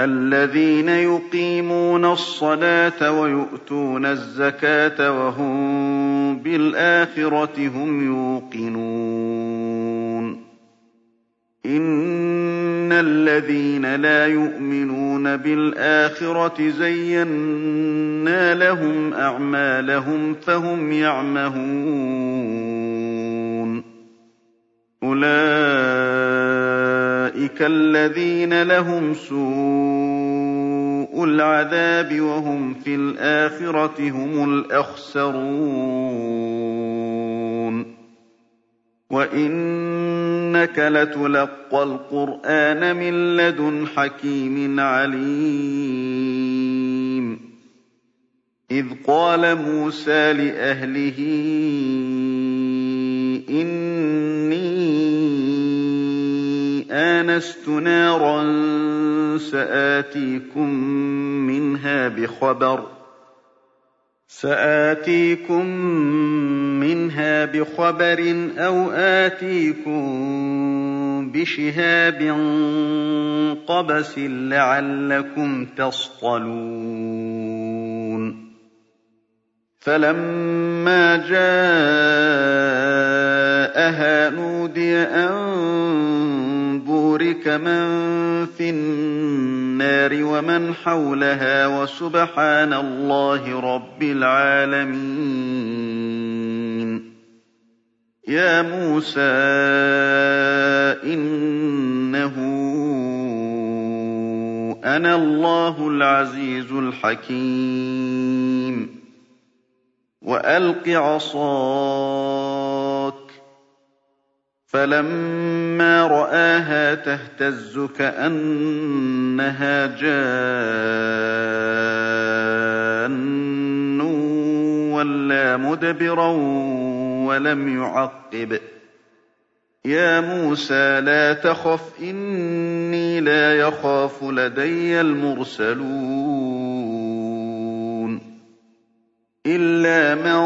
الذين يقيمون الصلاة ويؤتون الزكاة وهم بالآخرة هم يوقنون. إن الذين لا يؤمنون بالآخرة زينا لهم أعمالهم فهم يعمهون. أولئك الذين لهم سوء العذاب وهم في الآخرة هم الأخسرون. وإنك لتلقى القرآن من لدن حكيم عليم. إذ قال موسى لأهله آنست نارا سآتيكم منها بخبر سآتيكم منها بخبر أو آتيكم بشهاب قبس لعلكم تصطلون فلما جاءها نودي أن بورك من في النار ومن حولها وسبحان الله رب العالمين. يا موسى إنه أنا الله العزيز الحكيم. وألق عصاك فَلَمَّا رَآهَا تَهْتَزُّ كَأَنَّهَا جَانٌّ وَلَّىٰ مُدْبِرًا وَلَمْ يُعَقِّبْ ۚ. يَا مُوسَىٰ لَا تَخَفْ إِنِّي لَا يَخَافُ لَدَيَّ الْمُرْسَلُونَ. إِلَّا مَن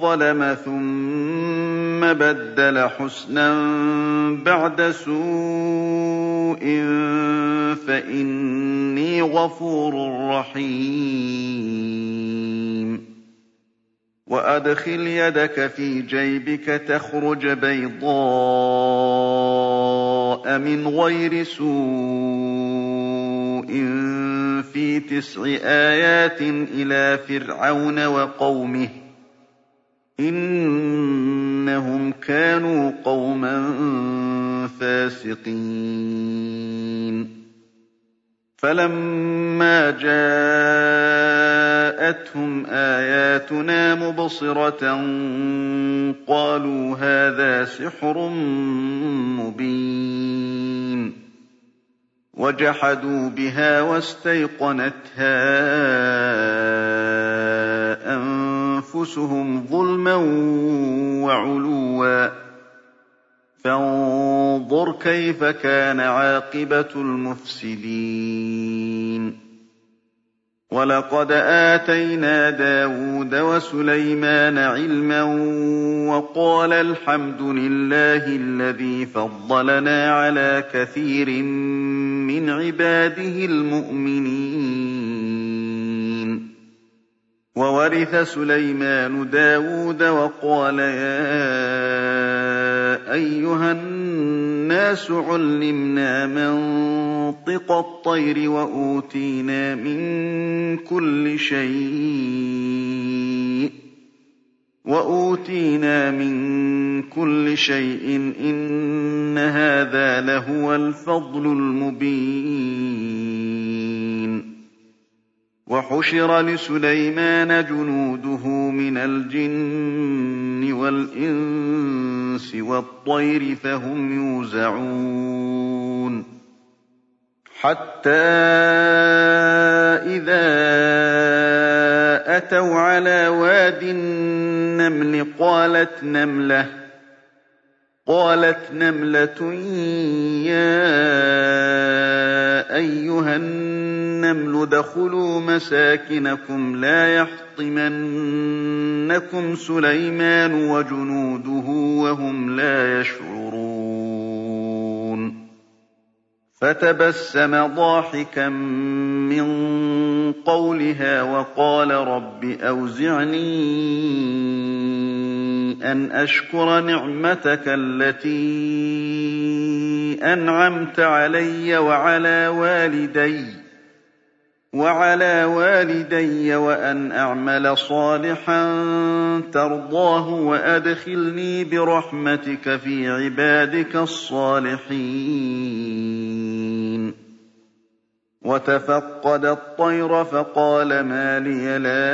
ظَلَمَ ثُمَّ بَدَّلَ حُسْنًا بَعْدَ سُوءٍ فَإِنِّي غَفُورٌ رَّحِيمٌ وَأَدْخِلْ يَدَكَ فِي جَيْبِكَ تَخْرُجْ بَيْضَاءَ مِنْ غَيْرِ سُوءٍ فِي تِسْعِ آيَاتٍ إِلَىٰ فِرْعَوْنَ وَقَوْمِهِ ۚ إِنَّهُمْ كَانُوا قَوْمًا فَاسِقِينَ. فَلَمَّا جَاءَتْهُمْ آيَاتُنَا مُبْصِرَةً قَالُوا هَٰذَا سِحْرٌ مُّبِينٌ. وَجَحَدُوا بِهَا وَاسْتَيْقَنَتْهَا أَنفُسُهُمْ ظُلْمًا وَعُلُوًّا ۚ. فَانظُرْ كَيْفَ كَانَ عَاقِبَةُ الْمُفْسِدِينَ. وَلَقَدْ آتَيْنَا دَاوُودَ وَسُلَيْمَانَ عِلْمًا وَقَالَا الْحَمْدُ لِلَّهِ الَّذِي فَضَّلَنَا عَلَىٰ كَثِيرٍ مِّنْ عِبَادِهِ الْمُؤْمِنِينَ. وَوَرِثَ سُلَيْمَانُ دَاوُودَ وَقَالَ يَا أَيُّهَا النَّاسُ عُلِّمْنَا مَنطِقَ الطَّيْرِ وَأُوتِينَا مِن كُلِّ شَيْءٍ. وَأُوتِينَا مِن كُلِّ شَيْءٍ إِنَّ هَٰذَا لَهُوَ الْفَضْلُ الْمُبِينُ وَحُشِرَ لِسُلَيْمَانَ جُنُودُهُ مِنَ الْجِنِّ وَالْإِنسِ وَالطَّيْرِ فَهُمْ يُوزَعُونَ حَتَّىٰ إِذَا أتوا على واد النمل قالت نملة قالت نملة يا أيها النمل ادخلوا مساكنكم لا يحطمنكم سليمان وجنوده وهم لا يشعرون. فتبسم ضاحكا من قولها وقال رب أوزعني أن أشكر نعمتك التي أنعمت علي وعلى والدي وعلى والدي وأن أعمل صالحا ترضاه وأدخلني برحمتك في عبادك الصالحين. وتفقد الطير فقال ما لي لا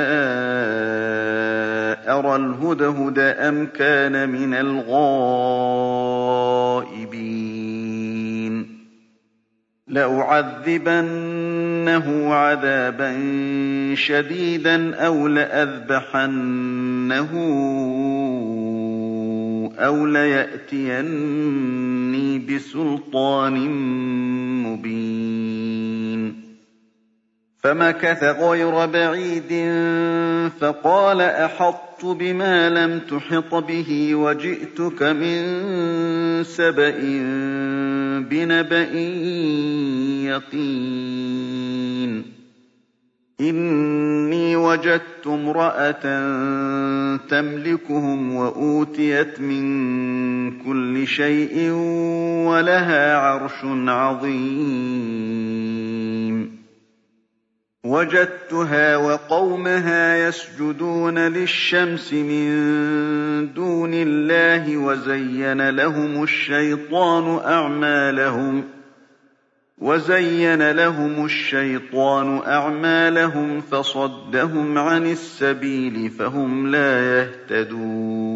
أرى الهدهد أم كان من الغائبين. لأعذبنه عذابا شديدا أو لأذبحنه أو ليأتيني بسلطان مبين. فمكث غير بعيد فقال أحطت بما لم تحط به وجئتك من سبأ بنبأ يقين. إِنِّي وَجَدتُّ امْرَأَةً تَمْلِكُهُمْ وَأُوتِيَتْ مِن كُلِّ شَيْءٍ وَلَهَا عَرْشٌ عَظِيمٌ. وَجَدتُّهَا وَقَوْمَهَا يَسْجُدُونَ لِلشَّمْسِ مِن دُونِ اللَّهِ وَزَيَّنَ لَهُمُ الشَّيْطَانُ أَعْمَالَهُمْ ۖ وَزَيَّنَ لَهُمُ الشَّيْطَانُ أَعْمَالَهُمْ فَصَدَّهُمْ عَنِ السَّبِيلِ فَهُمْ لَا يَهْتَدُونَ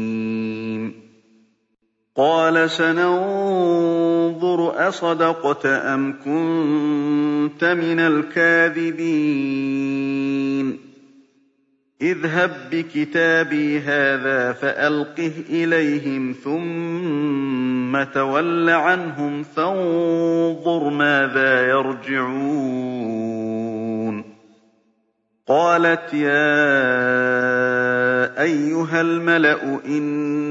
قَالَ سَنَنظُرُ أَصَدَقْتَ أَمْ كُنتَ مِنَ الْكَاذِبِينَ. اذْهَب بِّكِتَابِي هَٰذَا فَأَلْقِهْ إِلَيْهِمْ ثُمَّ تَوَلَّ عَنْهُمْ فَانظُرْ مَاذَا يَرْجِعُونَ. قَالَتْ يَا أَيُّهَا الْمَلَأُ إِنِّي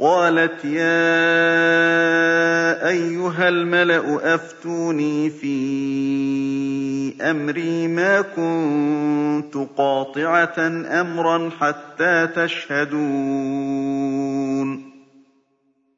قَالَتْ يَا أَيُّهَا الْمَلَأُ أَفْتُونِي فِي أَمْرِي مَا كُنتُ قَاطِعَةً أَمْرًا حَتَّىٰ تَشْهَدُونِ.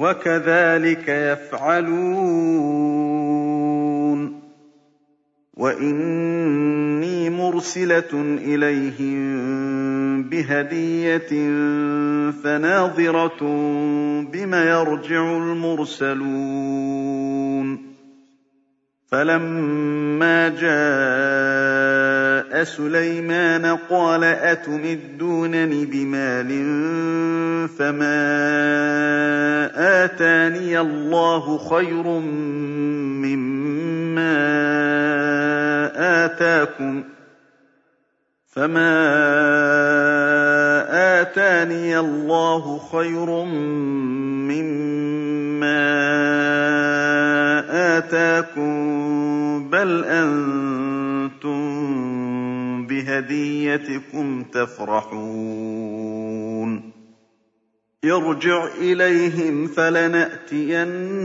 وَكَذَٰلِكَ يَفْعَلُونَ. وَإِنِّي مُرْسِلَةٌ إِلَيْهِم بِهَدِيَّةٍ فَنَاظِرَةٌ بِمَ يَرْجِعُ الْمُرْسَلُونَ. فَلَمَّا جَاءَ سليمان قال أتمدونني بمال فما آتاني الله خير مما آتاكم فما آتاني الله خير مما آتاكم بل أنتم بهديتكم تفرحون. ارجع إليهم فلنأتينهم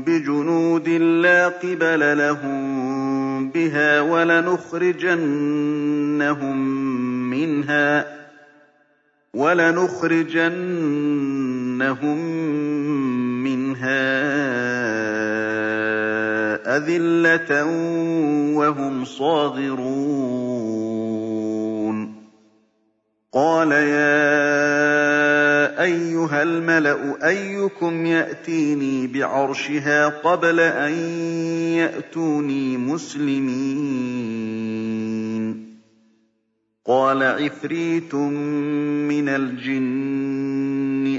بجنود لا قبل لهم بها ولنخرجنهم منها ولنخرجنهم أذلة وهم صاغرون قال يا أيها الملأ أيكم يأتيني بعرشها قبل أن يأتوني مسلمين قال عفريت من الجن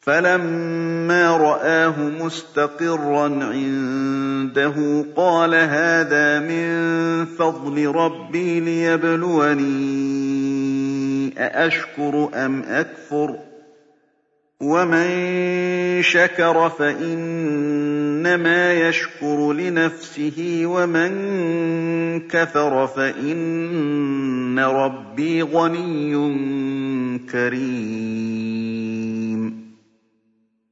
فلما رآه مستقرا عنده قال هذا من فضل ربي ليبلوني أأشكر أم أكفر ومن شكر فإنما يشكر لنفسه ومن كفر فإن ربي غني كريم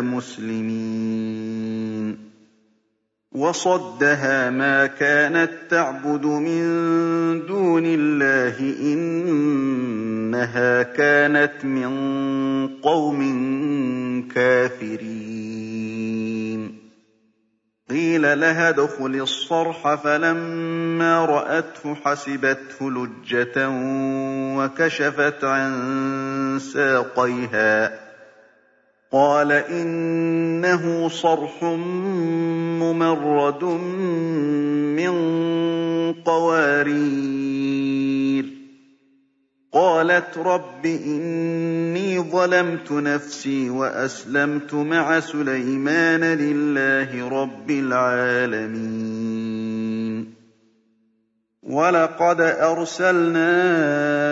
مسلمين. وصدها ما كانت تعبد من دون الله إنها كانت من قوم كافرين. قيل لها ادخل الصرح فلما رأته حسبته لجة وكشفت عن ساقيها. قال إنه صرح ممرد من قوارير. قالت رب إني ظلمت نفسي وأسلمت مع سليمان لله رب العالمين. ولقد أرسلنا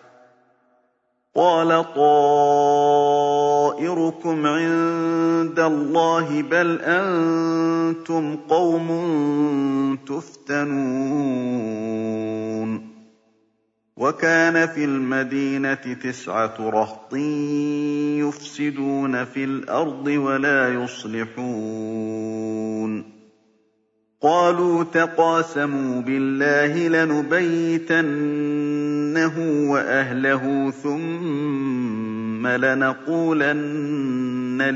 قال طائركم عند الله بل أنتم قوم تفتنون. وكان في المدينة تسعة رهط يفسدون في الأرض ولا يصلحون. قالوا تقاسموا بالله لنبيتنه وأهله ثم لنقولن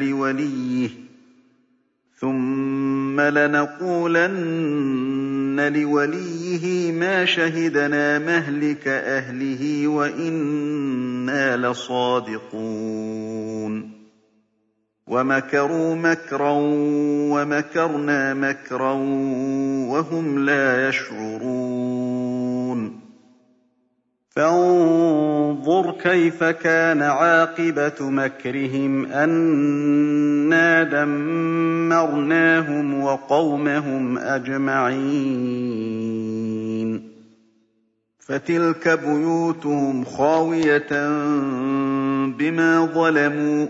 لوليه ثم لنقولن لِوَلِيِّهِ مَا شَهِدْنَا مَهْلِكَ أَهْلِهِ وَإِنَّا لَصَادِقُونَ وَمَكَرُوا مَكْرًا وَمَكَرْنَا مَكْرًا وَهُمْ لَا يَشْعُرُونَ. فَانظُرْ كَيْفَ كَانَ عَاقِبَةُ مَكْرِهِمْ أَنَّا دَمَّرْنَاهُمْ وَقَوْمَهُمْ أَجْمَعِينَ. فَتِلْكَ بُيُوتُهُمْ خَاوِيَةً بِمَا ظَلَمُوا ۗ.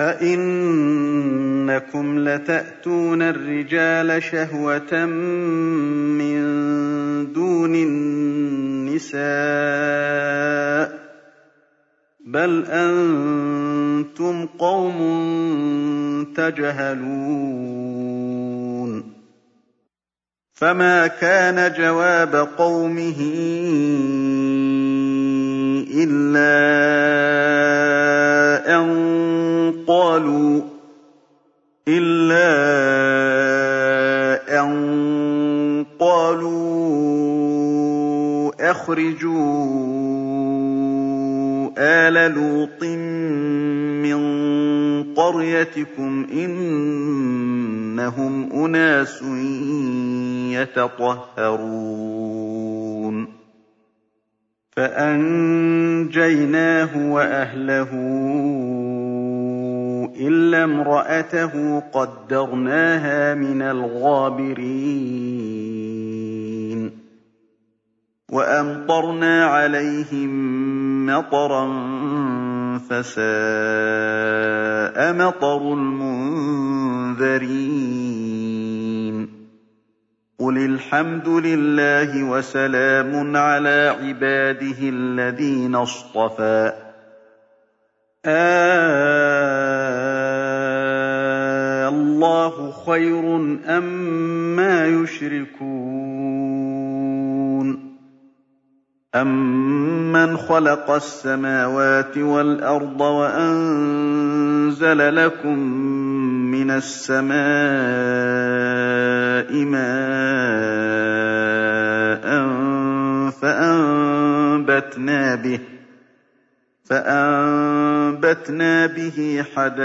أَئِنَّكُمْ لَتَأْتُونَ الرِّجَالَ شَهْوَةً مِّن دُونِ النِّسَاءِ ۚ بَلْ أَنتُمْ قَوْمٌ تَجْهَلُونَ فَمَا كَانَ جَوَابَ قَوْمِهِ إِلَّا أَن قَالُوا إِلَّا أَن قَالُوا أَخْرِجُوا آلَ لُوطٍ مِّن قَرْيَتِكُمْ ۖ إِنَّهُمْ أُنَاسٌ يَتَطَهَّرُونَ فَأَنجَيْنَاهُ وَأَهْلَهُ إِلَّا امْرَأَتَهُ قَدَّرْنَاهَا مِنَ الْغَابِرِينَ. وَأَمْطَرْنَا عَلَيْهِم مَّطَرًا ۖ فَسَاءَ مَطَرُ الْمُنذَرِينَ. قُلِ الْحَمْدُ لِلَّهِ وَسَلَامٌ عَلَىٰ عِبَادِهِ الَّذِينَ اصْطَفَىٰ. آللَّهُ خَيْرٌ أَمَّا يُشْرِكُونَ أَمَّنْ خَلَقَ السَّمَاوَاتِ وَالْأَرْضَ وَأَنزَلَ لَكُم مِّنَ السَّمَاءِ مَاءً فَأَنبَتْنَا بِهِ حَدَائِقَ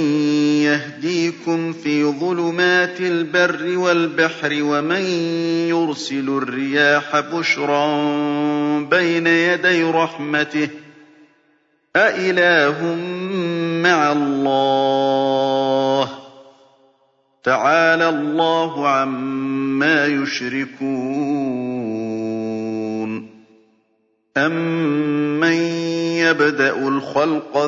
يَهْدِيكُمْ فِي ظُلُمَاتِ الْبَرِّ وَالْبَحْرِ وَمَن يُرْسِلُ الرِّيَاحَ بُشْرًا بَيْنَ يَدَيْ رَحْمَتِهِ ۗ أَإِلَٰهٌ مَّعَ اللَّهِ ۚ تَعَالَى اللَّهُ عَمَّا يُشْرِكُونَ أَمَّن يَبْدَأُ الْخَلْقَ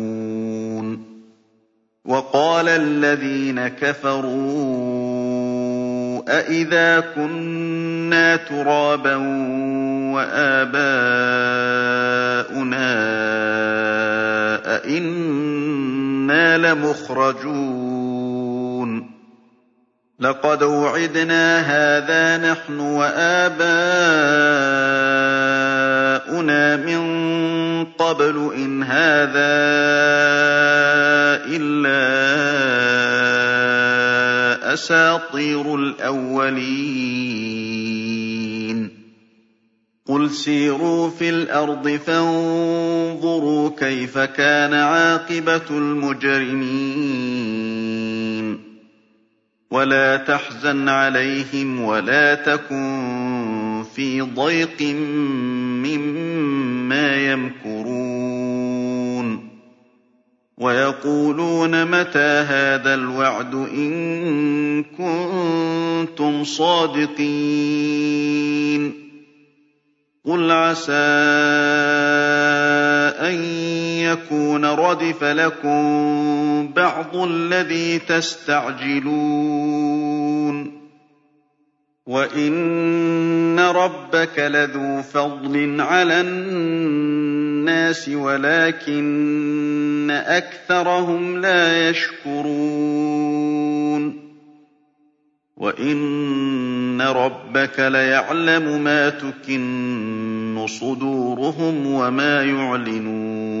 وَقَالَ الَّذِينَ كَفَرُوا أَإِذَا كُنَّا تُرَابًا وَآبَاؤُنَا أَئِنَّا لَمُخْرَجُونَ لَقَدْ وُعِدْنَا هَٰذَا نَحْنُ وَآبَاؤُنَا مِن قَبْلُ إِنْ هَٰذَا إِلَّا أَسَاطِيرُ الْأَوَّلِينَ قُلْ سِيرُوا فِي الْأَرْضِ فَانظُرُوا كَيْفَ كَانَ عَاقِبَةُ الْمُجْرِمِينَ وَلَا تَحْزَنْ عَلَيْهِمْ وَلَا تَكُن فِي ضَيْقٍ مِّمَّا يَمْكُرُونَ وَيَقُولُونَ مَتَىٰ هَٰذَا الْوَعْدُ إِن كُنتُمْ صَادِقِينَ قُلْ عَسَىٰ أَن يَكُونَ رَدِفَ لَكُم بَعْضُ الَّذِي تَسْتَعْجِلُونَ وَإِنَّ رَبَّكَ لَذُو فَضْلٍ عَلَى النَّاسِ وَلَٰكِنَّ أَكْثَرَهُمْ لَا يَشْكُرُونَ وَإِنَّ رَبَّكَ لَيَعْلَمُ مَا تُكِنُّ صُدُورُهُمْ وَمَا يُعْلِنُونَ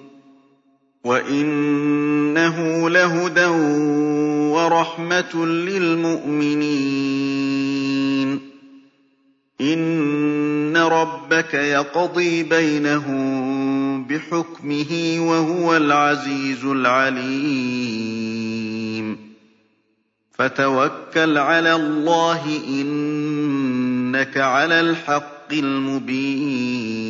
وَإِنَّهُ لَهُدًى وَرَحْمَةٌ لِّلْمُؤْمِنِينَ إِنَّ رَبَّكَ يَقْضِي بَيْنَهُم بِحُكْمِهِ ۚ وَهُوَ الْعَزِيزُ الْعَلِيمُ فَتَوَكَّلْ عَلَى اللَّهِ ۖ إِنَّكَ عَلَى الْحَقِّ الْمُبِينِ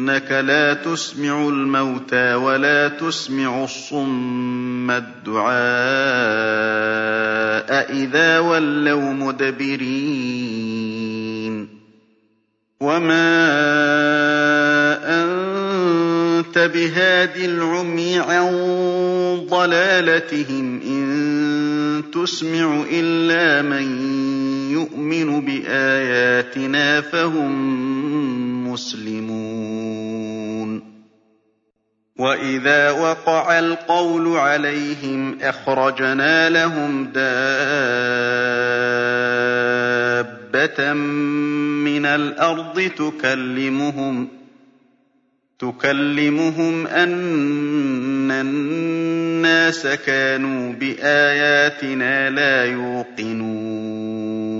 إِنَّكَ لَا تُسْمِعُ الْمَوْتَىٰ وَلَا تُسْمِعُ الصُّمَّ الدُّعَاءَ إِذَا وَلَّوْا مُدْبِرِينَ. وَمَا أَنتَ بِهَادِ الْعُمْيِ عَن ضَلَالَتِهِمْ ۖ إِن تُسْمِعُ إِلَّا مَن يُؤْمِنُ بِآيَاتِنَا فَهُم مُّسْلِمُونَ. وَإِذَا وَقَعَ الْقَوْلُ عَلَيْهِمْ أَخْرَجْنَا لَهُمْ دَابَّةً مِّنَ الْأَرْضِ تُكَلِّمُهُمْ أَنَّ النَّاسَ كَانُوا بِآيَاتِنَا لَا يُوقِنُونَ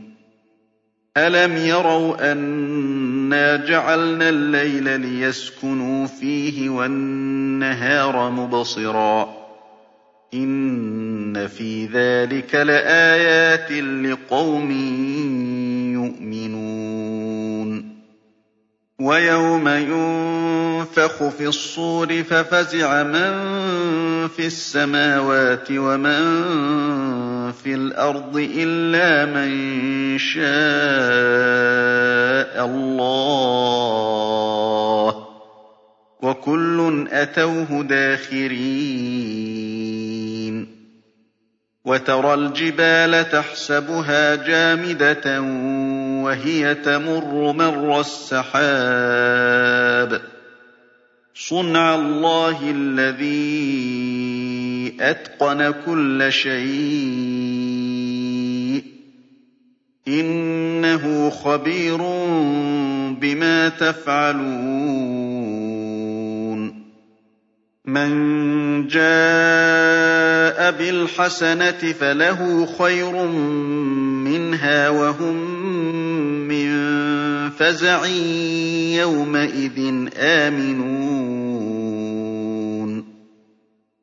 أَلَمْ يَرَوْا أَنَّا جَعَلْنَا اللَّيْلَ لِيَسْكُنُوا فِيهِ وَالنَّهَارَ مُبْصِرًا ۚ إِنَّ فِي ذَٰلِكَ لَآيَاتٍ لِّقَوْمٍ يُؤْمِنُونَ وَيَوْمَ يُنفَخُ فِي الصُّورِ فَفَزِعَ مَن فِي السَّمَاوَاتِ وَمَن فِي الْأَرْضِ إِلَّا مَن شَاءَ اللَّهُ ۚ وَكُلٌّ أَتَوْهُ دَاخِرِينَ وَتَرَى الْجِبَالَ تَحْسَبُهَا جَامِدَةً وَهِيَ تَمُرُّ مَرَّ السَّحَابِ ۚ صُنْعَ اللَّهِ الَّذِي أَتْقَنَ كُلَّ شَيْءٍ ۚ. إِنَّهُ خَبِيرٌ بِمَا تَفْعَلُونَ. مَن جَاءَ بِالْحَسَنَةِ فَلَهُ خَيْرٌ مِّنْهَا وَهُم مِّن فَزَعٍ يَوْمَئِذٍ آمِنُونَ.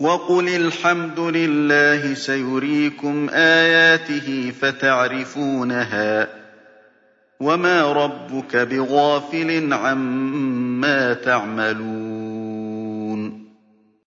وَقُلِ الْحَمْدُ لِلَّهِ سَيُرِيكُمْ آيَاتِهِ فَتَعْرِفُونَهَا ۚ وَمَا رَبُّكَ بِغَافِلٍ عَمَّا تَعْمَلُونَ